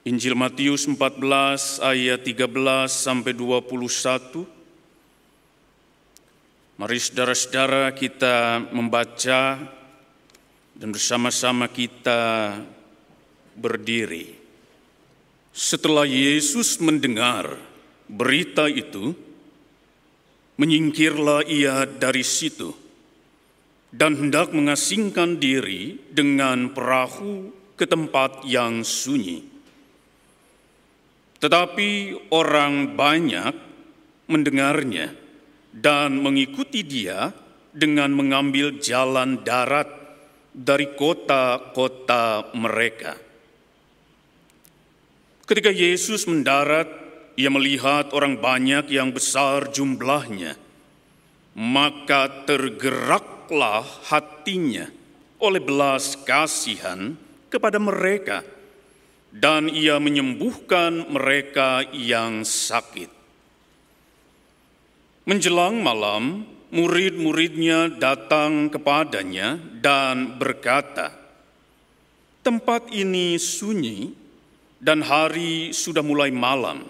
Injil Matius 14 ayat 13 sampai 21. Mari saudara-saudara kita membaca dan bersama-sama kita berdiri. Setelah Yesus mendengar berita itu, menyingkirlah ia dari situ dan hendak mengasingkan diri dengan perahu ke tempat yang sunyi. Tetapi orang banyak mendengarnya dan mengikuti dia dengan mengambil jalan darat dari kota-kota mereka. Ketika Yesus mendarat, ia melihat orang banyak yang besar jumlahnya, maka tergeraklah hatinya oleh belas kasihan kepada mereka dan ia menyembuhkan mereka yang sakit. Menjelang malam, murid-muridnya datang kepadanya dan berkata, "Tempat ini sunyi dan hari sudah mulai malam.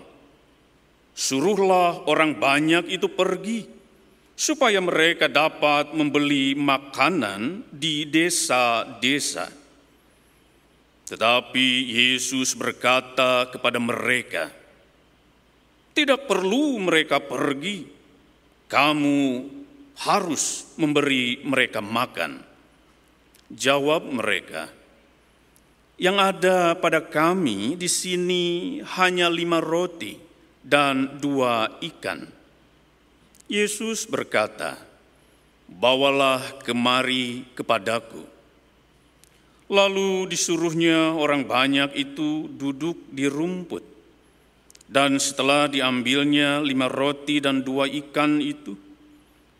Suruhlah orang banyak itu pergi, supaya mereka dapat membeli makanan di desa-desa." Tetapi Yesus berkata kepada mereka, "Tidak perlu mereka pergi, kamu harus memberi mereka makan." Jawab mereka, "Yang ada pada kami di sini hanya lima roti dan dua ikan." Yesus berkata, "Bawalah kemari kepadaku." Lalu disuruhnya orang banyak itu duduk di rumput. Dan setelah diambilnya lima roti dan dua ikan itu,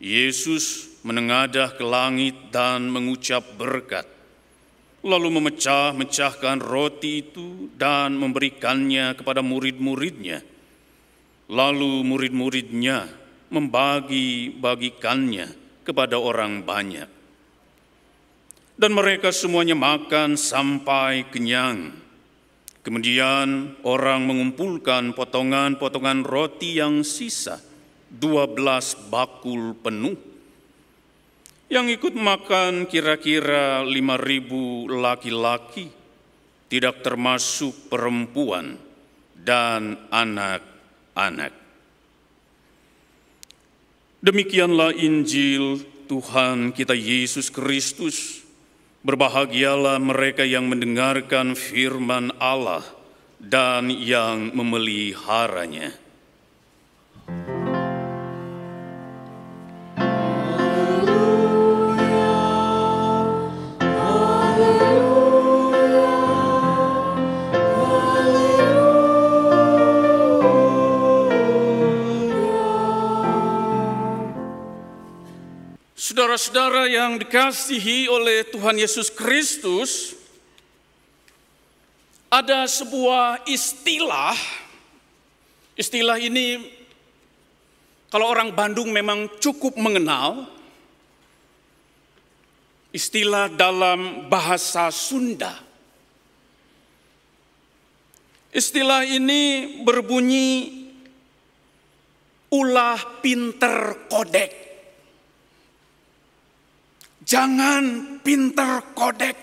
Yesus menengadah ke langit dan mengucap berkat. Lalu memecah-mecahkan roti itu dan memberikannya kepada murid-muridnya. Lalu murid-muridnya membagi-bagikannya kepada orang banyak dan mereka semuanya makan sampai kenyang. Kemudian orang mengumpulkan potongan-potongan roti yang sisa, dua belas bakul penuh. Yang ikut makan kira-kira lima ribu laki-laki, tidak termasuk perempuan dan anak-anak. Demikianlah Injil Tuhan kita Yesus Kristus Berbahagialah mereka yang mendengarkan firman Allah dan yang memeliharanya. Saudara-saudara yang dikasihi oleh Tuhan Yesus Kristus, ada sebuah istilah. Istilah ini kalau orang Bandung memang cukup mengenal. Istilah dalam bahasa Sunda. Istilah ini berbunyi ulah pinter kodek. Jangan pinter kodek.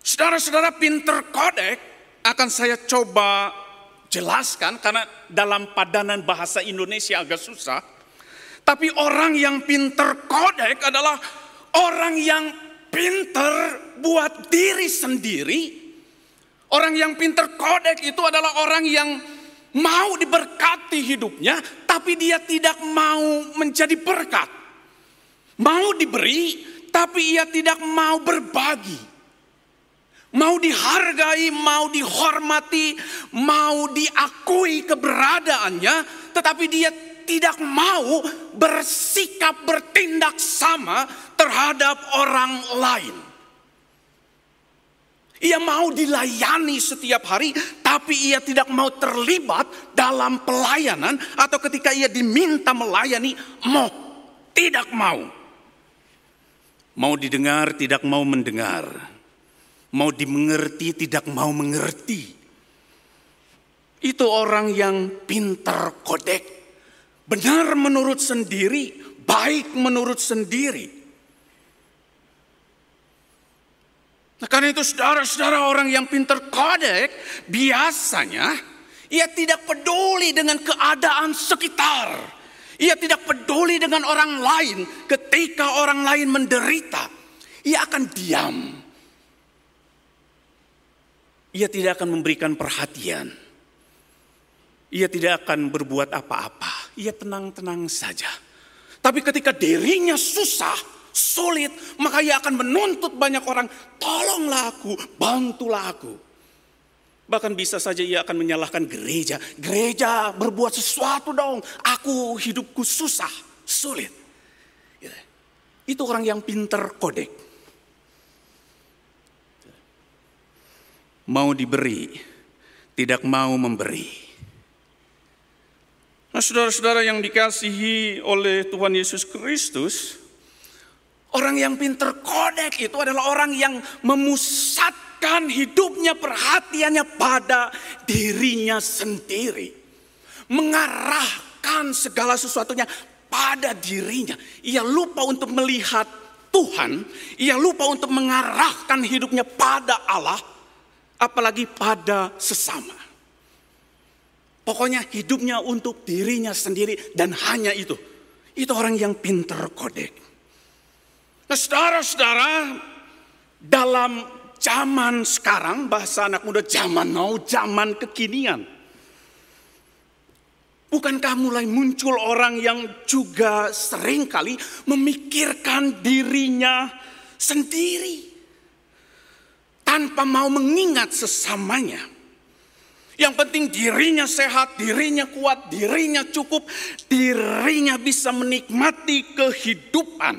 Saudara-saudara pinter kodek akan saya coba jelaskan karena dalam padanan bahasa Indonesia agak susah. Tapi orang yang pinter kodek adalah orang yang pinter buat diri sendiri. Orang yang pinter kodek itu adalah orang yang mau diberkati hidupnya, tapi dia tidak mau menjadi berkat. Mau diberi, tapi ia tidak mau berbagi. Mau dihargai, mau dihormati, mau diakui keberadaannya, tetapi dia tidak mau bersikap bertindak sama terhadap orang lain. Ia mau dilayani setiap hari, tapi ia tidak mau terlibat dalam pelayanan atau ketika ia diminta melayani, mau tidak mau. Mau didengar, tidak mau mendengar. mau dimengerti tidak mau mengerti. Itu orang yang pintar kodek, benar menurut sendiri, baik menurut sendiri. Nah, karena itu saudara-saudara orang yang pintar kodek biasanya ia tidak peduli dengan keadaan sekitar. Ia tidak peduli dengan orang lain ketika orang lain menderita. Ia akan diam. Ia tidak akan memberikan perhatian. Ia tidak akan berbuat apa-apa. Ia tenang-tenang saja. Tapi ketika dirinya susah, sulit, maka ia akan menuntut banyak orang, tolonglah aku, bantulah aku. Bahkan bisa saja ia akan menyalahkan gereja. Gereja berbuat sesuatu dong. Aku hidupku susah, sulit. Ya. Itu orang yang pinter kodek. mau diberi, tidak mau memberi. Nah, saudara-saudara yang dikasihi oleh Tuhan Yesus Kristus, orang yang pinter kodek itu adalah orang yang memusatkan hidupnya, perhatiannya pada dirinya sendiri. Mengarahkan segala sesuatunya pada dirinya. Ia lupa untuk melihat Tuhan, ia lupa untuk mengarahkan hidupnya pada Allah, apalagi pada sesama. Pokoknya hidupnya untuk dirinya sendiri dan hanya itu. Itu orang yang pinter kodek. Nah saudara-saudara, dalam zaman sekarang, bahasa anak muda zaman now, zaman kekinian. Bukankah mulai muncul orang yang juga sering kali memikirkan dirinya sendiri tanpa mau mengingat sesamanya. Yang penting dirinya sehat, dirinya kuat, dirinya cukup, dirinya bisa menikmati kehidupan.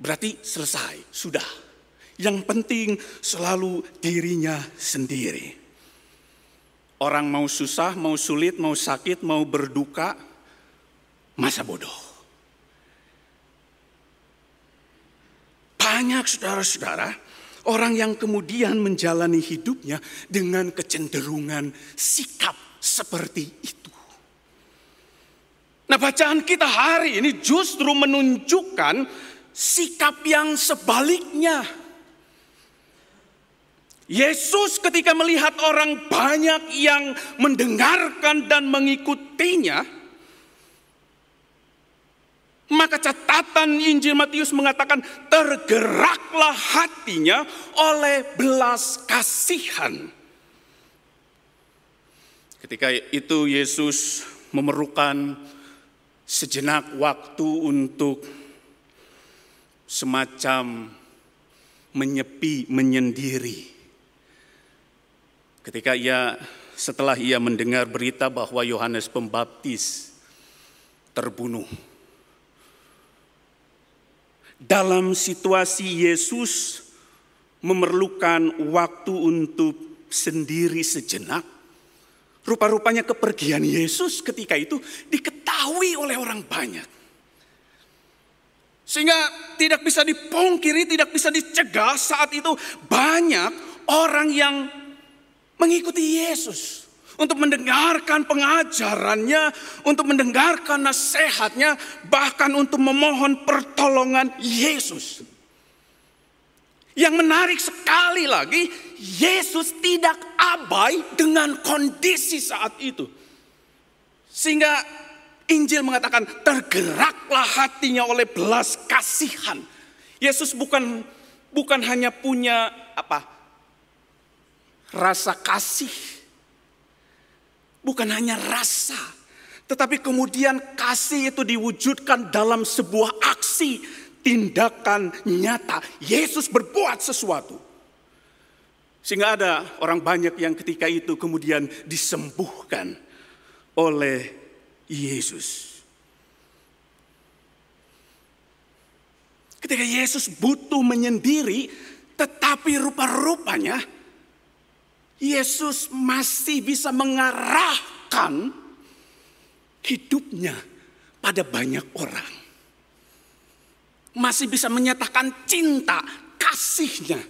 Berarti selesai, sudah. Yang penting selalu dirinya sendiri. Orang mau susah, mau sulit, mau sakit, mau berduka, masa bodoh. Banyak saudara-saudara Orang yang kemudian menjalani hidupnya dengan kecenderungan sikap seperti itu. Nah, bacaan kita hari ini justru menunjukkan sikap yang sebaliknya. Yesus ketika melihat orang banyak yang mendengarkan dan mengikutinya, maka catatan Injil Matius mengatakan tergeraklah hatinya oleh belas kasihan. Ketika itu Yesus memerlukan sejenak waktu untuk semacam menyepi, menyendiri. Ketika ia setelah ia mendengar berita bahwa Yohanes Pembaptis terbunuh dalam situasi Yesus memerlukan waktu untuk sendiri sejenak, rupa-rupanya kepergian Yesus ketika itu diketahui oleh orang banyak. Sehingga tidak bisa dipungkiri, tidak bisa dicegah saat itu banyak orang yang mengikuti Yesus untuk mendengarkan pengajarannya, untuk mendengarkan nasihatnya, bahkan untuk memohon pertolongan Yesus. Yang menarik sekali lagi, Yesus tidak abai dengan kondisi saat itu. Sehingga Injil mengatakan tergeraklah hatinya oleh belas kasihan. Yesus bukan bukan hanya punya apa? Rasa kasih Bukan hanya rasa, tetapi kemudian kasih itu diwujudkan dalam sebuah aksi, tindakan nyata. Yesus berbuat sesuatu. Sehingga ada orang banyak yang ketika itu kemudian disembuhkan oleh Yesus. Ketika Yesus butuh menyendiri, tetapi rupa-rupanya Yesus masih bisa mengarahkan hidupnya pada banyak orang. Masih bisa menyatakan cinta, kasihnya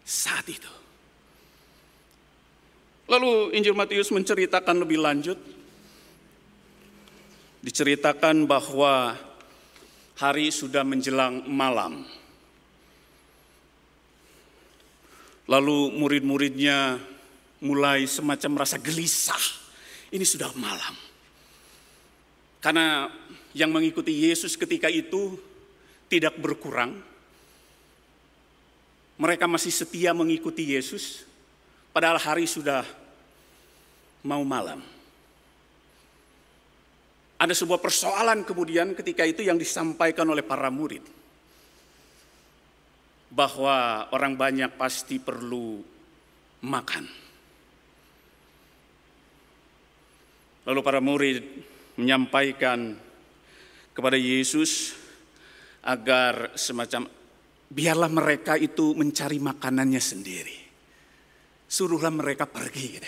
saat itu. Lalu Injil Matius menceritakan lebih lanjut. Diceritakan bahwa hari sudah menjelang malam. Lalu murid-muridnya mulai semacam rasa gelisah. Ini sudah malam. Karena yang mengikuti Yesus ketika itu tidak berkurang. Mereka masih setia mengikuti Yesus, padahal hari sudah mau malam. Ada sebuah persoalan kemudian ketika itu yang disampaikan oleh para murid. Bahwa orang banyak pasti perlu makan. Lalu para murid menyampaikan kepada Yesus agar semacam biarlah mereka itu mencari makanannya sendiri. Suruhlah mereka pergi.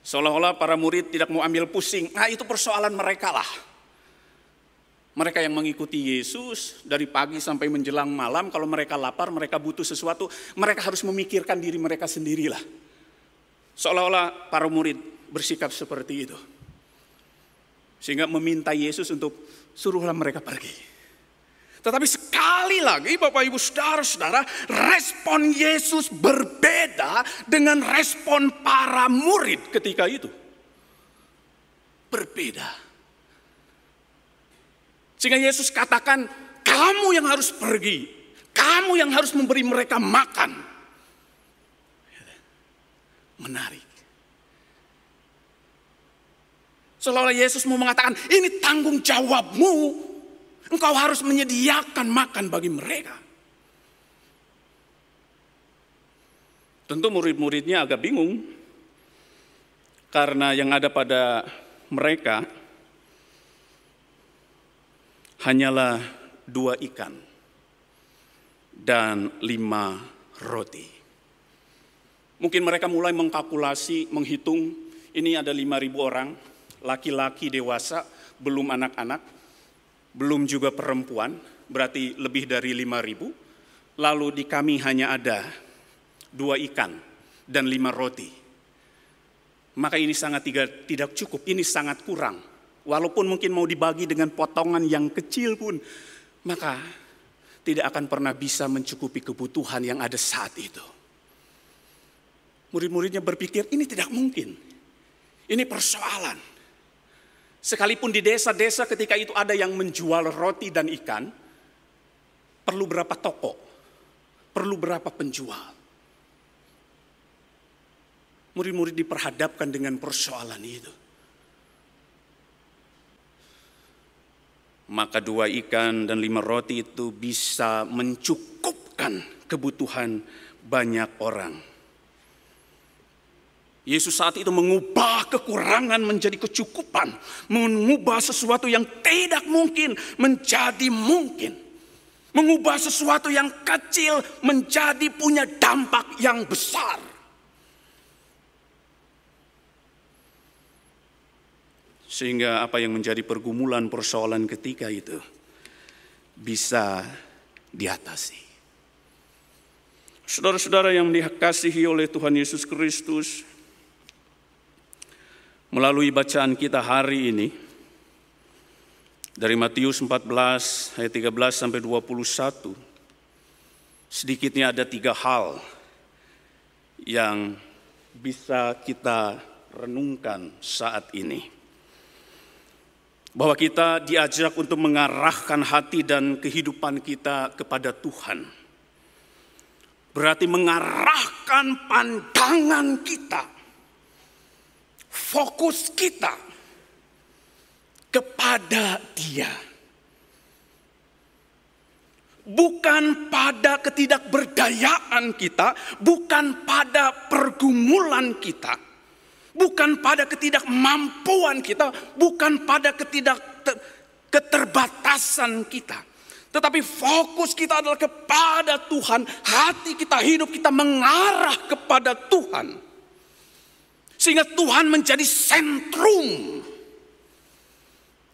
Seolah-olah para murid tidak mau ambil pusing. Nah itu persoalan mereka lah. Mereka yang mengikuti Yesus dari pagi sampai menjelang malam, kalau mereka lapar, mereka butuh sesuatu, mereka harus memikirkan diri mereka sendirilah. Seolah-olah para murid bersikap seperti itu. Sehingga meminta Yesus untuk suruhlah mereka pergi. Tetapi sekali lagi Bapak Ibu Saudara-saudara, respon Yesus berbeda dengan respon para murid ketika itu. Berbeda. Sehingga Yesus katakan, kamu yang harus pergi. Kamu yang harus memberi mereka makan. Menarik. Seolah-olah Yesus mau mengatakan, ini tanggung jawabmu. Engkau harus menyediakan makan bagi mereka. Tentu murid-muridnya agak bingung. Karena yang ada pada mereka hanyalah dua ikan dan lima roti. Mungkin mereka mulai mengkalkulasi, menghitung, ini ada lima ribu orang, laki-laki dewasa, belum anak-anak, belum juga perempuan, berarti lebih dari lima ribu. Lalu di kami hanya ada dua ikan dan lima roti. Maka ini sangat tidak, cukup, ini sangat kurang. Walaupun mungkin mau dibagi dengan potongan yang kecil pun, maka tidak akan pernah bisa mencukupi kebutuhan yang ada saat itu. Murid-muridnya berpikir ini tidak mungkin. Ini persoalan. Sekalipun di desa-desa ketika itu ada yang menjual roti dan ikan, perlu berapa toko, perlu berapa penjual. Murid-murid diperhadapkan dengan persoalan itu. Maka dua ikan dan lima roti itu bisa mencukupkan kebutuhan banyak orang. Yesus saat itu mengubah kekurangan menjadi kecukupan, mengubah sesuatu yang tidak mungkin menjadi mungkin, mengubah sesuatu yang kecil menjadi punya dampak yang besar. Sehingga apa yang menjadi pergumulan persoalan ketika itu bisa diatasi. Saudara-saudara yang dikasihi oleh Tuhan Yesus Kristus, melalui bacaan kita hari ini dari Matius 14 ayat 13 sampai 21 sedikitnya ada tiga hal yang bisa kita renungkan saat ini bahwa kita diajak untuk mengarahkan hati dan kehidupan kita kepada Tuhan berarti mengarahkan pandangan kita fokus kita kepada Dia. Bukan pada ketidakberdayaan kita, bukan pada pergumulan kita, bukan pada ketidakmampuan kita, bukan pada ketidak keterbatasan kita. Tetapi fokus kita adalah kepada Tuhan, hati kita, hidup kita mengarah kepada Tuhan. Sehingga Tuhan menjadi sentrum.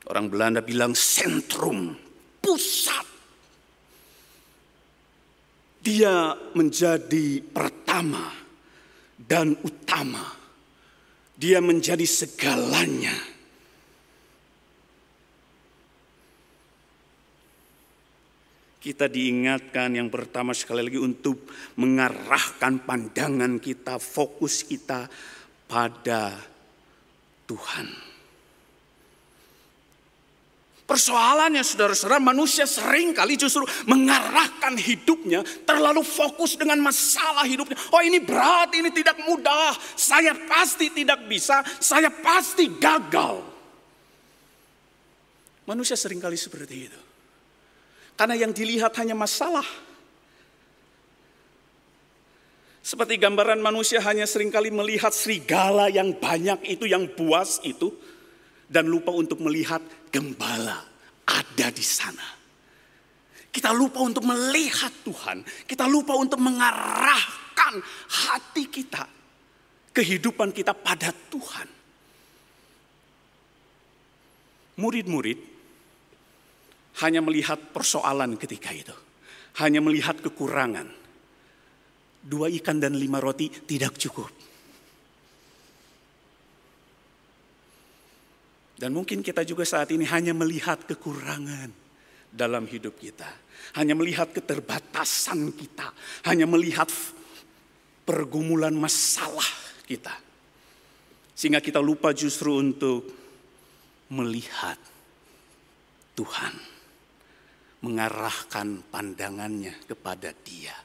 Orang Belanda bilang sentrum, pusat. Dia menjadi pertama dan utama. Dia menjadi segalanya. Kita diingatkan yang pertama sekali lagi untuk mengarahkan pandangan kita, fokus kita pada Tuhan. Persoalannya saudara-saudara manusia sering kali justru mengarahkan hidupnya terlalu fokus dengan masalah hidupnya. Oh ini berat, ini tidak mudah, saya pasti tidak bisa, saya pasti gagal. Manusia sering kali seperti itu. Karena yang dilihat hanya masalah. Seperti gambaran manusia hanya sering kali melihat serigala yang banyak itu, yang buas itu dan lupa untuk melihat gembala ada di sana. Kita lupa untuk melihat Tuhan, kita lupa untuk mengarahkan hati kita, kehidupan kita pada Tuhan. Murid-murid hanya melihat persoalan ketika itu, hanya melihat kekurangan. Dua ikan dan lima roti tidak cukup. Dan mungkin kita juga saat ini hanya melihat kekurangan dalam hidup kita. Hanya melihat keterbatasan kita. Hanya melihat pergumulan masalah kita. Sehingga kita lupa justru untuk melihat Tuhan. Mengarahkan pandangannya kepada dia.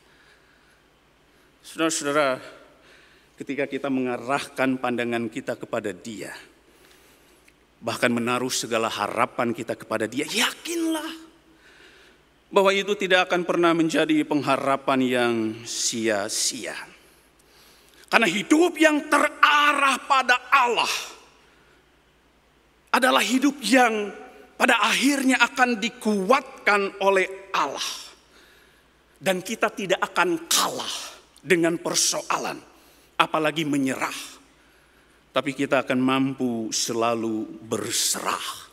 Saudara-saudara, ketika kita mengarahkan pandangan kita kepada dia, bahkan menaruh segala harapan kita kepada Dia, yakinlah bahwa itu tidak akan pernah menjadi pengharapan yang sia-sia. Karena hidup yang terarah pada Allah adalah hidup yang pada akhirnya akan dikuatkan oleh Allah. Dan kita tidak akan kalah dengan persoalan, apalagi menyerah tapi kita akan mampu selalu berserah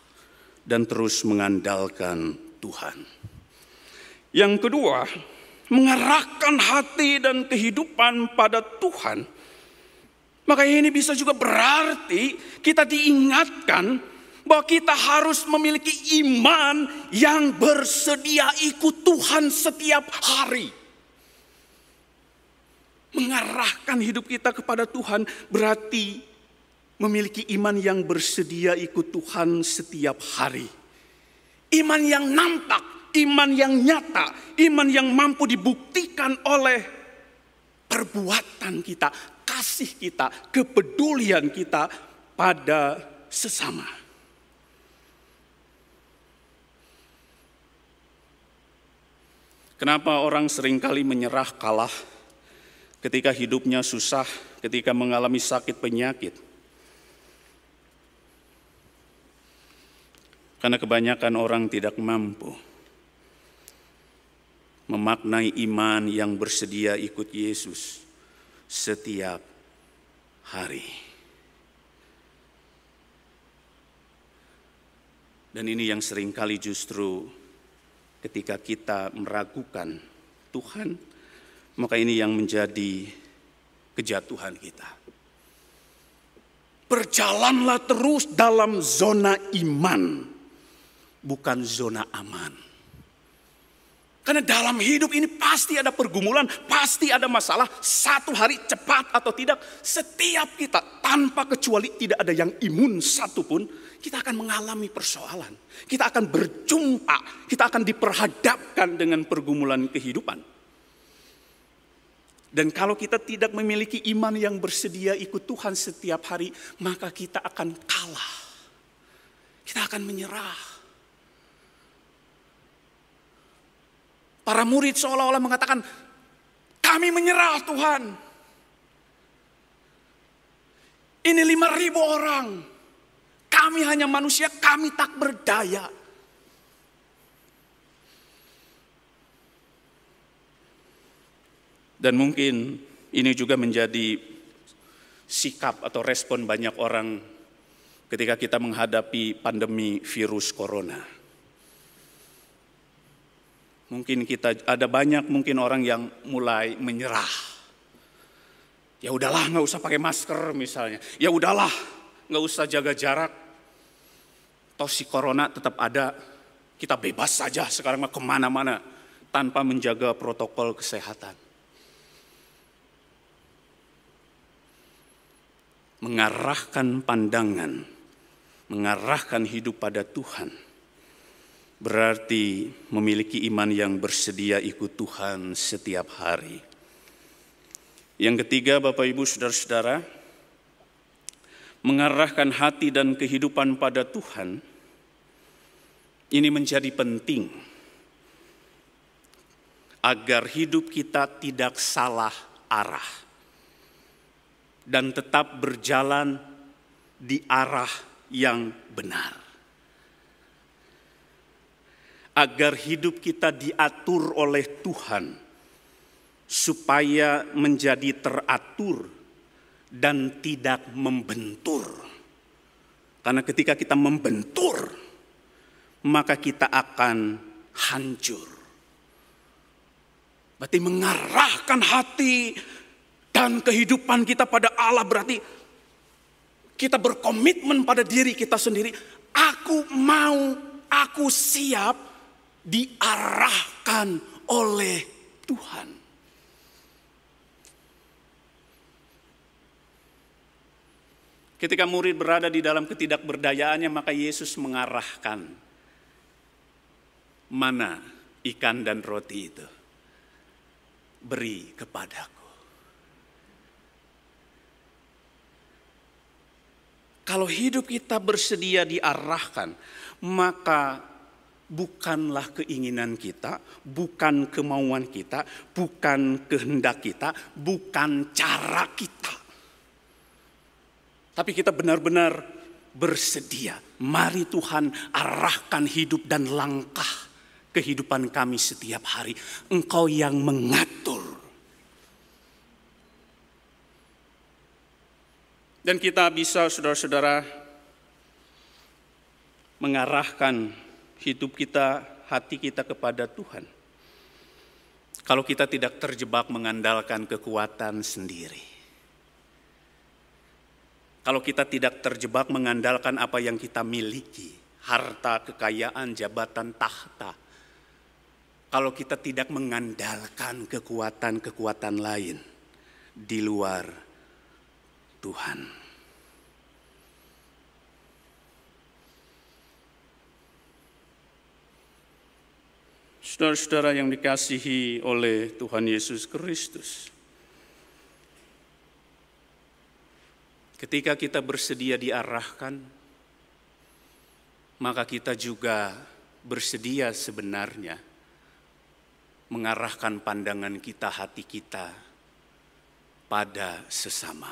dan terus mengandalkan Tuhan. Yang kedua, mengarahkan hati dan kehidupan pada Tuhan. Maka ini bisa juga berarti kita diingatkan bahwa kita harus memiliki iman yang bersedia ikut Tuhan setiap hari. Mengarahkan hidup kita kepada Tuhan berarti memiliki iman yang bersedia ikut Tuhan setiap hari. Iman yang nampak, iman yang nyata, iman yang mampu dibuktikan oleh perbuatan kita, kasih kita, kepedulian kita pada sesama. Kenapa orang sering kali menyerah kalah ketika hidupnya susah, ketika mengalami sakit penyakit? Karena kebanyakan orang tidak mampu memaknai iman yang bersedia ikut Yesus setiap hari. Dan ini yang sering kali justru ketika kita meragukan Tuhan, maka ini yang menjadi kejatuhan kita. Berjalanlah terus dalam zona iman bukan zona aman. Karena dalam hidup ini pasti ada pergumulan, pasti ada masalah. Satu hari cepat atau tidak, setiap kita tanpa kecuali tidak ada yang imun satupun, kita akan mengalami persoalan. Kita akan berjumpa, kita akan diperhadapkan dengan pergumulan kehidupan. Dan kalau kita tidak memiliki iman yang bersedia ikut Tuhan setiap hari, maka kita akan kalah. Kita akan menyerah. Para murid seolah-olah mengatakan, kami menyerah Tuhan. Ini lima ribu orang. Kami hanya manusia, kami tak berdaya. Dan mungkin ini juga menjadi sikap atau respon banyak orang ketika kita menghadapi pandemi virus corona. Mungkin kita ada banyak mungkin orang yang mulai menyerah. Ya udahlah nggak usah pakai masker misalnya. Ya udahlah nggak usah jaga jarak. Toh si corona tetap ada. Kita bebas saja sekarang mah ke mana-mana tanpa menjaga protokol kesehatan. Mengarahkan pandangan, mengarahkan hidup pada Tuhan berarti memiliki iman yang bersedia ikut Tuhan setiap hari. Yang ketiga, Bapak Ibu, saudara-saudara, mengarahkan hati dan kehidupan pada Tuhan ini menjadi penting agar hidup kita tidak salah arah dan tetap berjalan di arah yang benar agar hidup kita diatur oleh Tuhan, supaya menjadi teratur dan tidak membentur. Karena ketika kita membentur, maka kita akan hancur. Berarti mengarahkan hati dan kehidupan kita pada Allah berarti kita berkomitmen pada diri kita sendiri. Aku mau, aku siap diarahkan oleh Tuhan. Ketika murid berada di dalam ketidakberdayaannya, maka Yesus mengarahkan mana ikan dan roti itu. Beri kepadaku. Kalau hidup kita bersedia diarahkan, maka bukanlah keinginan kita, bukan kemauan kita, bukan kehendak kita, bukan cara kita. Tapi kita benar-benar bersedia. Mari Tuhan arahkan hidup dan langkah kehidupan kami setiap hari. Engkau yang mengatur. Dan kita bisa saudara-saudara mengarahkan hidup kita, hati kita kepada Tuhan. Kalau kita tidak terjebak mengandalkan kekuatan sendiri. Kalau kita tidak terjebak mengandalkan apa yang kita miliki, harta, kekayaan, jabatan, tahta. Kalau kita tidak mengandalkan kekuatan-kekuatan lain di luar Tuhan. Saudara-saudara yang dikasihi oleh Tuhan Yesus Kristus. Ketika kita bersedia diarahkan, maka kita juga bersedia sebenarnya mengarahkan pandangan kita, hati kita pada sesama.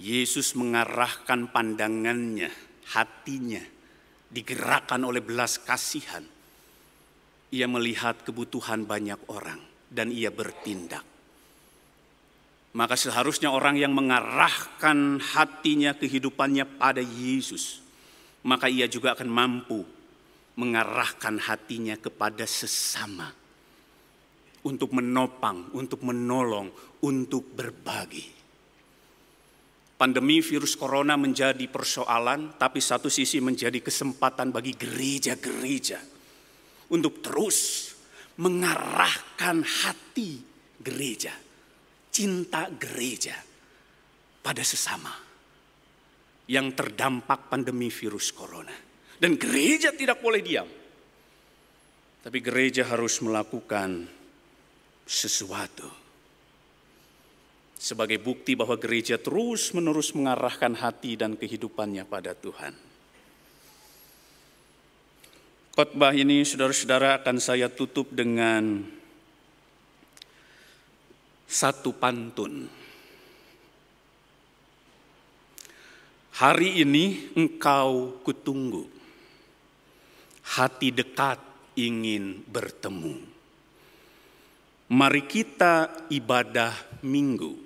Yesus mengarahkan pandangannya, hatinya, digerakkan oleh belas kasihan ia melihat kebutuhan banyak orang dan ia bertindak. Maka seharusnya orang yang mengarahkan hatinya, kehidupannya pada Yesus, maka ia juga akan mampu mengarahkan hatinya kepada sesama untuk menopang, untuk menolong, untuk berbagi. Pandemi virus corona menjadi persoalan, tapi satu sisi menjadi kesempatan bagi gereja-gereja untuk terus mengarahkan hati gereja, cinta gereja pada sesama yang terdampak pandemi virus corona. Dan gereja tidak boleh diam. Tapi gereja harus melakukan sesuatu. Sebagai bukti bahwa gereja terus menerus mengarahkan hati dan kehidupannya pada Tuhan. Khotbah ini saudara-saudara akan saya tutup dengan satu pantun. Hari ini engkau kutunggu, hati dekat ingin bertemu. Mari kita ibadah minggu,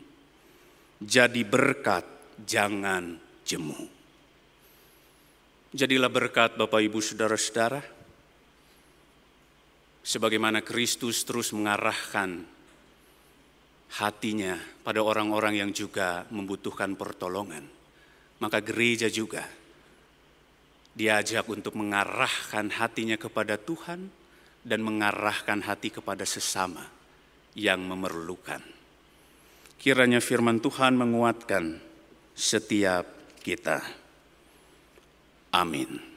jadi berkat jangan jemu. Jadilah berkat Bapak Ibu Saudara-saudara sebagaimana Kristus terus mengarahkan hatinya pada orang-orang yang juga membutuhkan pertolongan, maka gereja juga diajak untuk mengarahkan hatinya kepada Tuhan dan mengarahkan hati kepada sesama yang memerlukan. Kiranya firman Tuhan menguatkan setiap kita. Amin.